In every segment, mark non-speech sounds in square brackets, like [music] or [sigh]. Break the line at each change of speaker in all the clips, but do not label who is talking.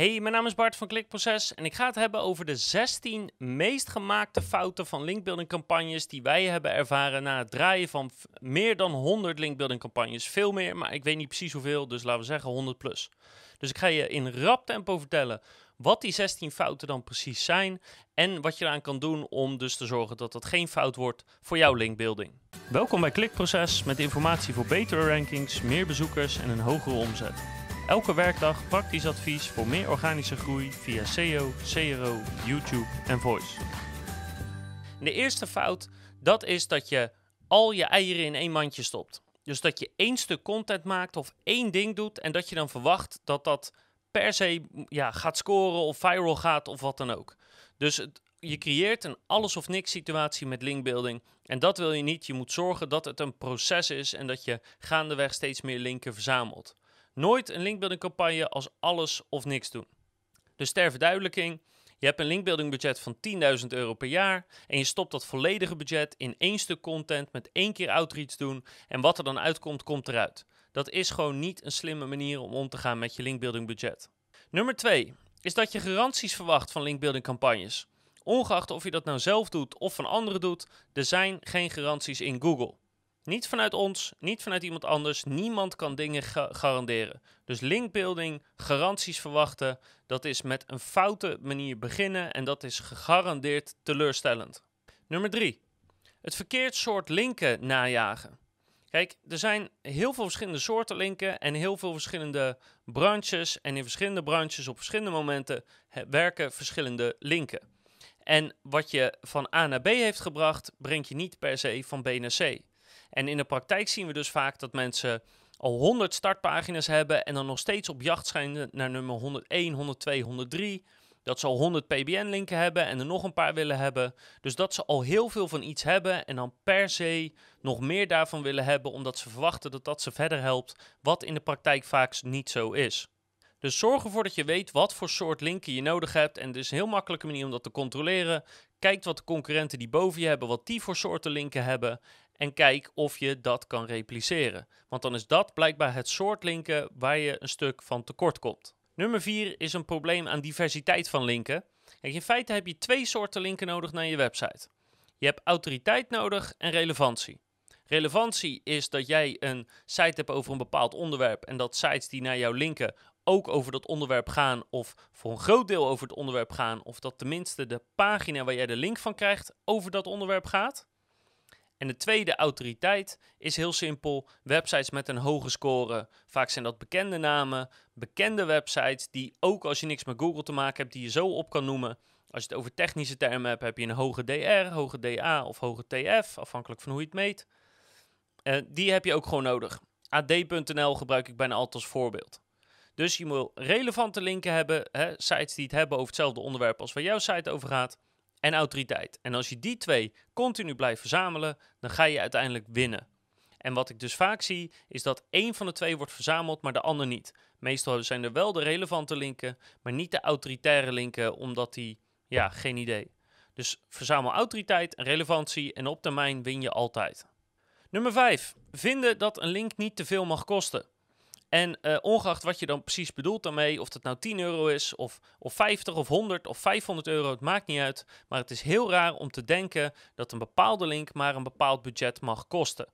Hey, mijn naam is Bart van Klikproces en ik ga het hebben over de 16 meest gemaakte fouten van linkbuilding campagnes die wij hebben ervaren na het draaien van meer dan 100 linkbuilding campagnes. Veel meer, maar ik weet niet precies hoeveel, dus laten we zeggen 100 plus. Dus ik ga je in rap tempo vertellen wat die 16 fouten dan precies zijn en wat je eraan kan doen om dus te zorgen dat dat geen fout wordt voor jouw linkbuilding. Welkom bij Klikproces met informatie voor betere rankings, meer bezoekers en een hogere omzet. Elke werkdag praktisch advies voor meer organische groei via SEO, CRO, YouTube en Voice. De eerste fout, dat is dat je al je eieren in één mandje stopt. Dus dat je één stuk content maakt of één ding doet en dat je dan verwacht dat dat per se ja, gaat scoren of viral gaat of wat dan ook. Dus je creëert een alles of niks situatie met linkbuilding. En dat wil je niet. Je moet zorgen dat het een proces is en dat je gaandeweg steeds meer linken verzamelt. Nooit een linkbuilding campagne als alles of niks doen. Dus ter verduidelijking, je hebt een linkbuilding budget van 10.000 euro per jaar en je stopt dat volledige budget in één stuk content met één keer outreach doen en wat er dan uitkomt, komt eruit. Dat is gewoon niet een slimme manier om om te gaan met je linkbuilding budget. Nummer 2 is dat je garanties verwacht van linkbuilding campagnes. Ongeacht of je dat nou zelf doet of van anderen doet, er zijn geen garanties in Google. Niet vanuit ons, niet vanuit iemand anders. Niemand kan dingen garanderen. Dus linkbuilding, garanties verwachten, dat is met een foute manier beginnen en dat is gegarandeerd teleurstellend. Nummer 3. Het verkeerd soort linken najagen. Kijk, er zijn heel veel verschillende soorten linken en heel veel verschillende branches. En in verschillende branches op verschillende momenten werken verschillende linken. En wat je van A naar B heeft gebracht, breng je niet per se van B naar C. En in de praktijk zien we dus vaak dat mensen al 100 startpagina's hebben en dan nog steeds op jacht zijn naar nummer 101, 102, 103. Dat ze al 100 PBN-linken hebben en er nog een paar willen hebben. Dus dat ze al heel veel van iets hebben en dan per se nog meer daarvan willen hebben, omdat ze verwachten dat dat ze verder helpt, wat in de praktijk vaak niet zo is. Dus zorg ervoor dat je weet wat voor soort linken je nodig hebt. En is een heel makkelijke manier om dat te controleren. Kijk wat de concurrenten die boven je hebben, wat die voor soorten linken hebben en kijk of je dat kan repliceren. Want dan is dat blijkbaar het soort linken waar je een stuk van tekort komt. Nummer 4 is een probleem aan diversiteit van linken. in feite heb je twee soorten linken nodig naar je website. Je hebt autoriteit nodig en relevantie. Relevantie is dat jij een site hebt over een bepaald onderwerp en dat sites die naar jou linken ook over dat onderwerp gaan of voor een groot deel over het onderwerp gaan of dat tenminste de pagina waar jij de link van krijgt over dat onderwerp gaat. En de tweede autoriteit is heel simpel: websites met een hoge score. Vaak zijn dat bekende namen, bekende websites die ook als je niks met Google te maken hebt, die je zo op kan noemen. Als je het over technische termen hebt, heb je een hoge DR, hoge DA of hoge TF, afhankelijk van hoe je het meet. Uh, die heb je ook gewoon nodig. AD.nl gebruik ik bijna altijd als voorbeeld. Dus je moet relevante linken hebben, hè, sites die het hebben over hetzelfde onderwerp als waar jouw site over gaat en autoriteit. En als je die twee continu blijft verzamelen, dan ga je uiteindelijk winnen. En wat ik dus vaak zie, is dat één van de twee wordt verzameld, maar de ander niet. Meestal zijn er wel de relevante linken, maar niet de autoritaire linken, omdat die, ja, geen idee. Dus verzamel autoriteit en relevantie en op termijn win je altijd. Nummer 5. Vinden dat een link niet te veel mag kosten. En uh, ongeacht wat je dan precies bedoelt daarmee, of dat nou 10 euro is, of, of 50 of 100 of 500 euro, het maakt niet uit. Maar het is heel raar om te denken dat een bepaalde link maar een bepaald budget mag kosten.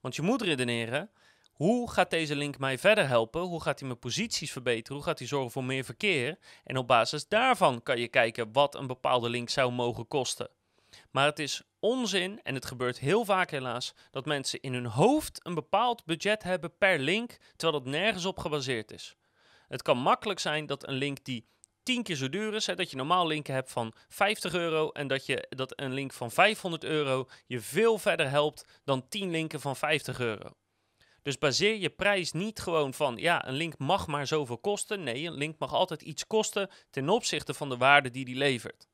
Want je moet redeneren, hoe gaat deze link mij verder helpen? Hoe gaat hij mijn posities verbeteren? Hoe gaat hij zorgen voor meer verkeer? En op basis daarvan kan je kijken wat een bepaalde link zou mogen kosten. Maar het is onzin, en het gebeurt heel vaak helaas, dat mensen in hun hoofd een bepaald budget hebben per link, terwijl dat nergens op gebaseerd is. Het kan makkelijk zijn dat een link die 10 keer zo duur is, hè, dat je normaal linken hebt van 50 euro en dat, je, dat een link van 500 euro je veel verder helpt dan 10 linken van 50 euro. Dus baseer je prijs niet gewoon van, ja, een link mag maar zoveel kosten. Nee, een link mag altijd iets kosten ten opzichte van de waarde die die levert.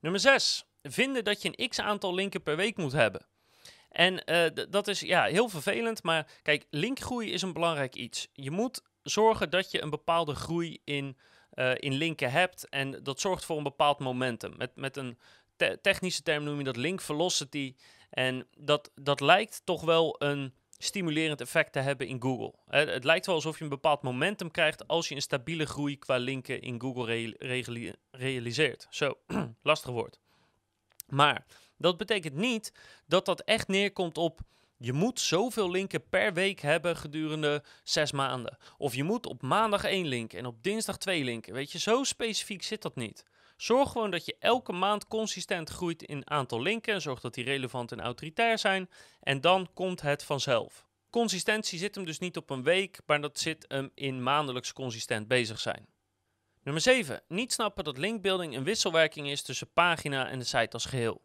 Nummer 6 vinden dat je een x aantal linken per week moet hebben. En uh, dat is ja, heel vervelend, maar kijk, linkgroei is een belangrijk iets. Je moet zorgen dat je een bepaalde groei in, uh, in linken hebt en dat zorgt voor een bepaald momentum. Met, met een te technische term noem je dat link velocity. En dat, dat lijkt toch wel een stimulerend effect te hebben in Google. Eh, het lijkt wel alsof je een bepaald momentum krijgt als je een stabiele groei qua linken in Google realiseert. Zo, [clears throat] lastig woord. Maar dat betekent niet dat dat echt neerkomt op je moet zoveel linken per week hebben gedurende zes maanden. Of je moet op maandag één link en op dinsdag twee linken. Weet je, zo specifiek zit dat niet. Zorg gewoon dat je elke maand consistent groeit in aantal linken. Zorg dat die relevant en autoritair zijn. En dan komt het vanzelf. Consistentie zit hem dus niet op een week, maar dat zit hem in maandelijks consistent bezig zijn. Nummer 7. Niet snappen dat linkbuilding een wisselwerking is tussen pagina en de site als geheel.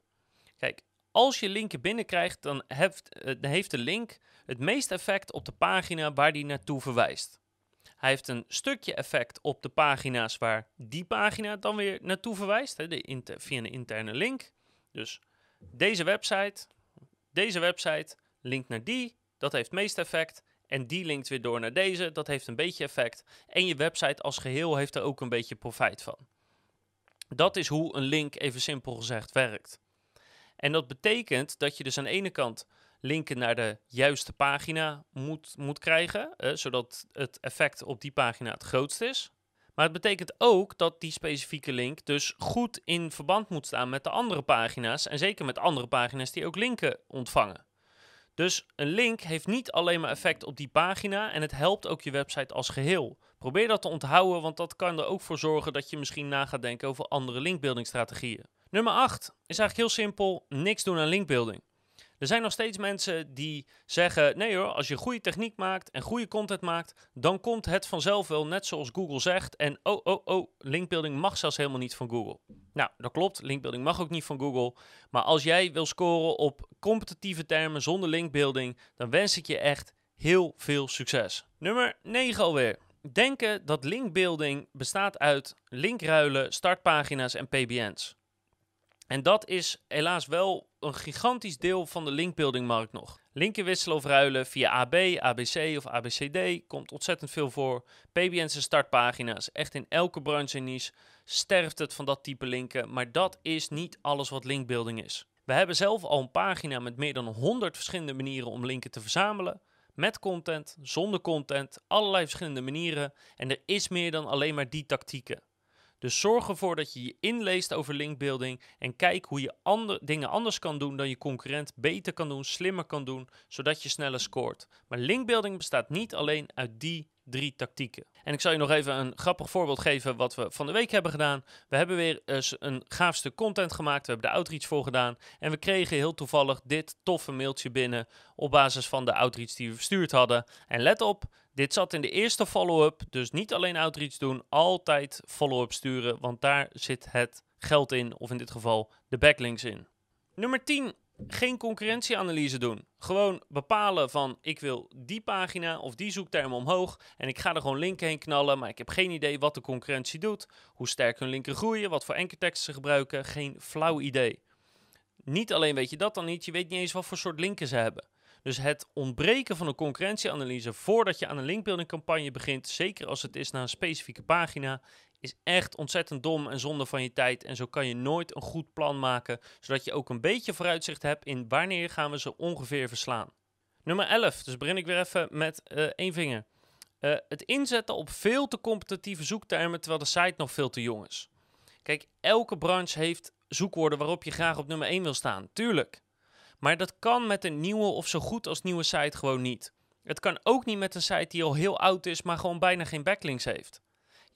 Kijk, als je linken binnenkrijgt, dan heeft, eh, heeft de link het meeste effect op de pagina waar die naartoe verwijst. Hij heeft een stukje effect op de pagina's waar die pagina dan weer naartoe verwijst, hè, de via een interne link. Dus deze website, deze website linkt naar die, dat heeft het meeste effect. En die linkt weer door naar deze, dat heeft een beetje effect. En je website als geheel heeft er ook een beetje profijt van. Dat is hoe een link, even simpel gezegd, werkt. En dat betekent dat je dus aan de ene kant linken naar de juiste pagina moet, moet krijgen, zodat het effect op die pagina het grootst is. Maar het betekent ook dat die specifieke link dus goed in verband moet staan met de andere pagina's en zeker met andere pagina's die ook linken ontvangen. Dus een link heeft niet alleen maar effect op die pagina en het helpt ook je website als geheel. Probeer dat te onthouden, want dat kan er ook voor zorgen dat je misschien na gaat denken over andere linkbuildingstrategieën. Nummer 8 is eigenlijk heel simpel: niks doen aan linkbuilding. Er zijn nog steeds mensen die zeggen: nee hoor, als je goede techniek maakt en goede content maakt, dan komt het vanzelf wel, net zoals Google zegt. En oh, oh, oh, linkbuilding mag zelfs helemaal niet van Google. Nou, dat klopt, linkbuilding mag ook niet van Google. Maar als jij wil scoren op competitieve termen zonder linkbuilding, dan wens ik je echt heel veel succes. Nummer 9 alweer. Denken dat linkbuilding bestaat uit linkruilen, startpagina's en PBN's. En dat is helaas wel een gigantisch deel van de linkbuildingmarkt nog. Linken wisselen of ruilen via AB, ABC of ABCD komt ontzettend veel voor. PBN's startpagina's, echt in elke branche en niche sterft het van dat type linken. Maar dat is niet alles wat linkbuilding is. We hebben zelf al een pagina met meer dan 100 verschillende manieren om linken te verzamelen. Met content, zonder content, allerlei verschillende manieren. En er is meer dan alleen maar die tactieken. Dus zorg ervoor dat je je inleest over linkbuilding en kijk hoe je ander, dingen anders kan doen dan je concurrent, beter kan doen, slimmer kan doen, zodat je sneller scoort. Maar linkbuilding bestaat niet alleen uit die drie tactieken. En ik zal je nog even een grappig voorbeeld geven wat we van de week hebben gedaan. We hebben weer eens een gaaf stuk content gemaakt. We hebben de outreach voor gedaan. En we kregen heel toevallig dit toffe mailtje binnen op basis van de outreach die we verstuurd hadden. En let op, dit zat in de eerste follow-up. Dus niet alleen outreach doen, altijd follow-up sturen. Want daar zit het geld in, of in dit geval de backlinks in. Nummer 10 geen concurrentieanalyse doen. Gewoon bepalen van ik wil die pagina of die zoekterm omhoog en ik ga er gewoon linken heen knallen, maar ik heb geen idee wat de concurrentie doet, hoe sterk hun linken groeien, wat voor ankerteksten ze gebruiken, geen flauw idee. Niet alleen weet je dat dan niet, je weet niet eens wat voor soort linken ze hebben. Dus het ontbreken van een concurrentieanalyse voordat je aan een linkbuilding campagne begint, zeker als het is naar een specifieke pagina, is echt ontzettend dom en zonde van je tijd. En zo kan je nooit een goed plan maken, zodat je ook een beetje vooruitzicht hebt in wanneer gaan we ze ongeveer verslaan. Nummer 11, dus begin ik weer even met uh, één vinger. Uh, het inzetten op veel te competitieve zoektermen terwijl de site nog veel te jong is. Kijk, elke branche heeft zoekwoorden waarop je graag op nummer 1 wil staan, tuurlijk. Maar dat kan met een nieuwe of zo goed als nieuwe site gewoon niet. Het kan ook niet met een site die al heel oud is, maar gewoon bijna geen backlinks heeft.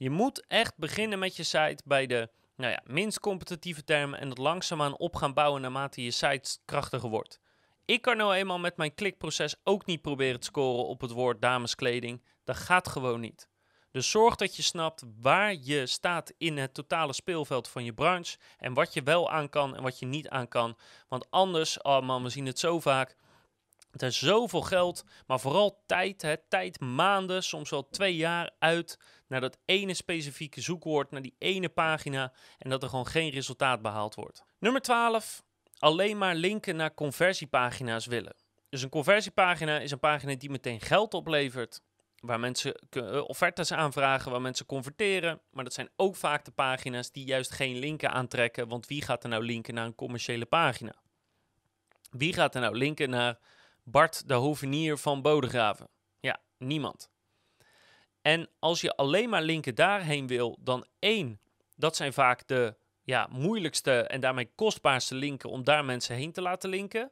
Je moet echt beginnen met je site bij de nou ja, minst competitieve termen en dat langzaamaan op gaan bouwen naarmate je site krachtiger wordt. Ik kan nou eenmaal met mijn klikproces ook niet proberen te scoren op het woord dameskleding. Dat gaat gewoon niet. Dus zorg dat je snapt waar je staat in het totale speelveld van je branche en wat je wel aan kan en wat je niet aan kan. Want anders, oh man, we zien het zo vaak. Het is zoveel geld, maar vooral tijd, hè, tijd maanden, soms wel twee jaar uit naar dat ene specifieke zoekwoord, naar die ene pagina en dat er gewoon geen resultaat behaald wordt. Nummer 12, alleen maar linken naar conversiepagina's willen. Dus een conversiepagina is een pagina die meteen geld oplevert, waar mensen eh, offertes aanvragen, waar mensen converteren. Maar dat zijn ook vaak de pagina's die juist geen linken aantrekken, want wie gaat er nou linken naar een commerciële pagina? Wie gaat er nou linken naar Bart de Hovenier van Bodegraven? Ja, niemand. En als je alleen maar linken daarheen wil, dan één, dat zijn vaak de ja, moeilijkste en daarmee kostbaarste linken om daar mensen heen te laten linken.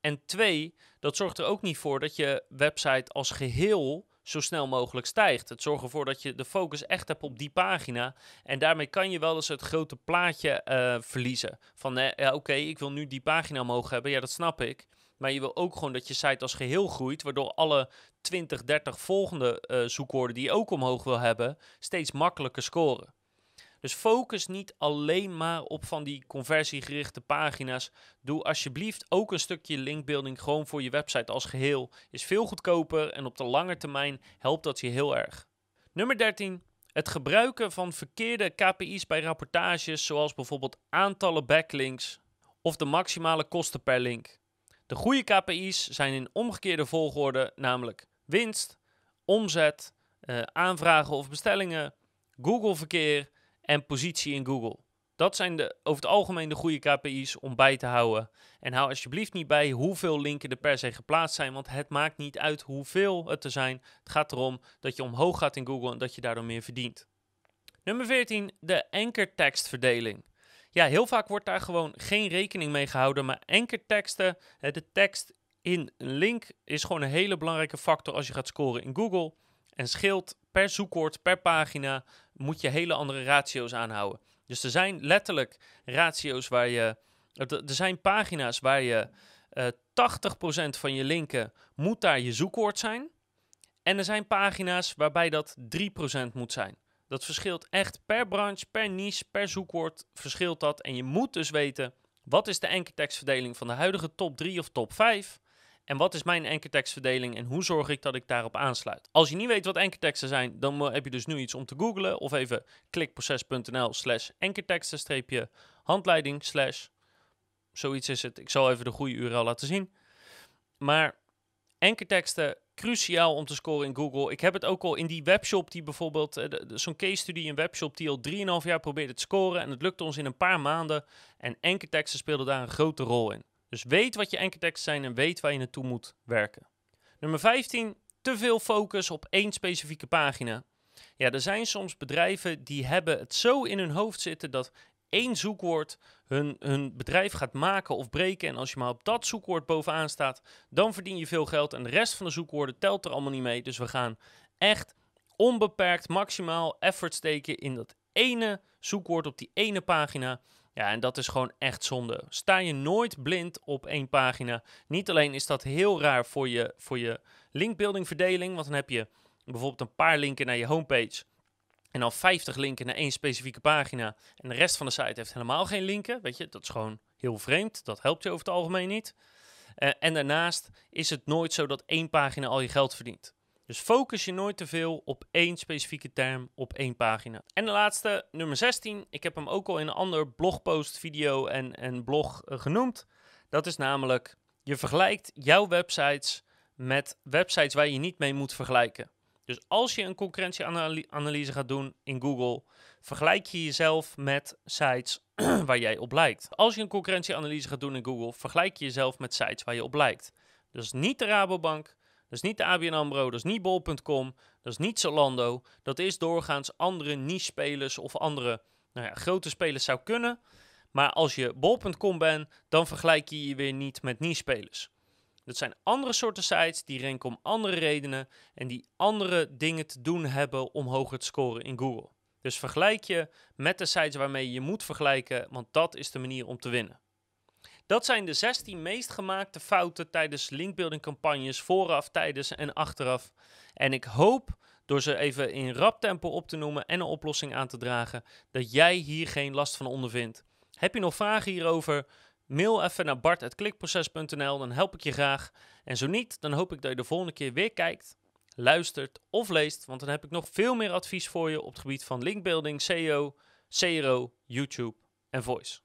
En twee, dat zorgt er ook niet voor dat je website als geheel zo snel mogelijk stijgt. Het zorgt ervoor dat je de focus echt hebt op die pagina. En daarmee kan je wel eens het grote plaatje eh, verliezen. Van uh, ja, oké, ik wil nu die pagina omhoog hebben. Ja, dat snap ik. Maar je wil ook gewoon dat je site als geheel groeit, waardoor alle 20, 30 volgende uh, zoekwoorden die je ook omhoog wil hebben, steeds makkelijker scoren. Dus focus niet alleen maar op van die conversiegerichte pagina's. Doe alsjeblieft ook een stukje linkbuilding gewoon voor je website als geheel. Is veel goedkoper en op de lange termijn helpt dat je heel erg. Nummer 13. Het gebruiken van verkeerde KPI's bij rapportages, zoals bijvoorbeeld aantallen backlinks of de maximale kosten per link. De goede KPI's zijn in omgekeerde volgorde, namelijk winst, omzet, uh, aanvragen of bestellingen, Google-verkeer en positie in Google. Dat zijn de, over het algemeen de goede KPI's om bij te houden. En hou alsjeblieft niet bij hoeveel linken er per se geplaatst zijn, want het maakt niet uit hoeveel het er zijn. Het gaat erom dat je omhoog gaat in Google en dat je daardoor meer verdient. Nummer 14, de ankertekstverdeling. Ja, heel vaak wordt daar gewoon geen rekening mee gehouden, maar ankerteksten, de tekst in een link, is gewoon een hele belangrijke factor als je gaat scoren in Google. En scheelt per zoekwoord, per pagina, moet je hele andere ratio's aanhouden. Dus er zijn letterlijk ratio's waar je. Er zijn pagina's waar je uh, eh, 80% van je linken moet daar je zoekwoord zijn. En er zijn pagina's waarbij dat 3% moet zijn. Dat verschilt echt per branche, per niche, per zoekwoord verschilt dat. En je moet dus weten, wat is de enkeltekstverdeling van de huidige top 3 of top 5? En wat is mijn enkertekstverdeling en hoe zorg ik dat ik daarop aansluit? Als je niet weet wat enkerteksten zijn, dan heb je dus nu iets om te googlen. Of even klikproces.nl slash enkerteksten handleiding slash zoiets is het. Ik zal even de goede URL laten zien. Maar enkerteksten, cruciaal om te scoren in Google. Ik heb het ook al in die webshop die bijvoorbeeld, uh, zo'n case study, een webshop die al 3,5 jaar probeerde te scoren. En het lukte ons in een paar maanden. En enkerteksten speelden daar een grote rol in. Dus weet wat je ankerteksten zijn en weet waar je naartoe moet werken. Nummer 15. Te veel focus op één specifieke pagina. Ja, er zijn soms bedrijven die hebben het zo in hun hoofd zitten dat één zoekwoord hun, hun bedrijf gaat maken of breken. En als je maar op dat zoekwoord bovenaan staat, dan verdien je veel geld. En de rest van de zoekwoorden telt er allemaal niet mee. Dus we gaan echt onbeperkt maximaal effort steken in dat ene zoekwoord op die ene pagina. Ja, en dat is gewoon echt zonde. Sta je nooit blind op één pagina. Niet alleen is dat heel raar voor je, voor je linkbuilding verdeling, want dan heb je bijvoorbeeld een paar linken naar je homepage. En dan 50 linken naar één specifieke pagina. En de rest van de site heeft helemaal geen linken. Weet je, dat is gewoon heel vreemd. Dat helpt je over het algemeen niet. Uh, en daarnaast is het nooit zo dat één pagina al je geld verdient. Dus focus je nooit te veel op één specifieke term op één pagina. En de laatste, nummer 16. Ik heb hem ook al in een ander blogpost, video en, blog uh, genoemd. Dat is namelijk, je vergelijkt jouw websites met websites waar je niet mee moet vergelijken. Dus als je een concurrentieanalyse gaat doen in Google, vergelijk je jezelf met sites [clears throat] waar jij op lijkt. Als je een concurrentieanalyse gaat doen in Google, vergelijk je jezelf met sites waar je op lijkt. Dus niet de Rabobank, is niet de ABN AMRO, dat is niet bol.com, dat is niet Zalando. Dat is doorgaans andere niche-spelers of andere nou ja, grote spelers zou kunnen. Maar als je bol.com bent, dan vergelijk je je weer niet met niche-spelers. Dat zijn andere soorten sites die renken om andere redenen en die andere dingen te doen hebben om hoger te scoren in Google. Dus vergelijk je met de sites waarmee je moet vergelijken, want dat is de manier om te winnen. Dat zijn de 16 meest gemaakte fouten tijdens linkbuilding campagnes, vooraf, tijdens en achteraf. En ik hoop door ze even in rap tempo op te noemen en een oplossing aan te dragen, dat jij hier geen last van ondervindt. Heb je nog vragen hierover? Mail even naar bart.klikproces.nl, dan help ik je graag. En zo niet, dan hoop ik dat je de volgende keer weer kijkt, luistert of leest, want dan heb ik nog veel meer advies voor je op het gebied van linkbuilding, SEO, CRO, YouTube en Voice.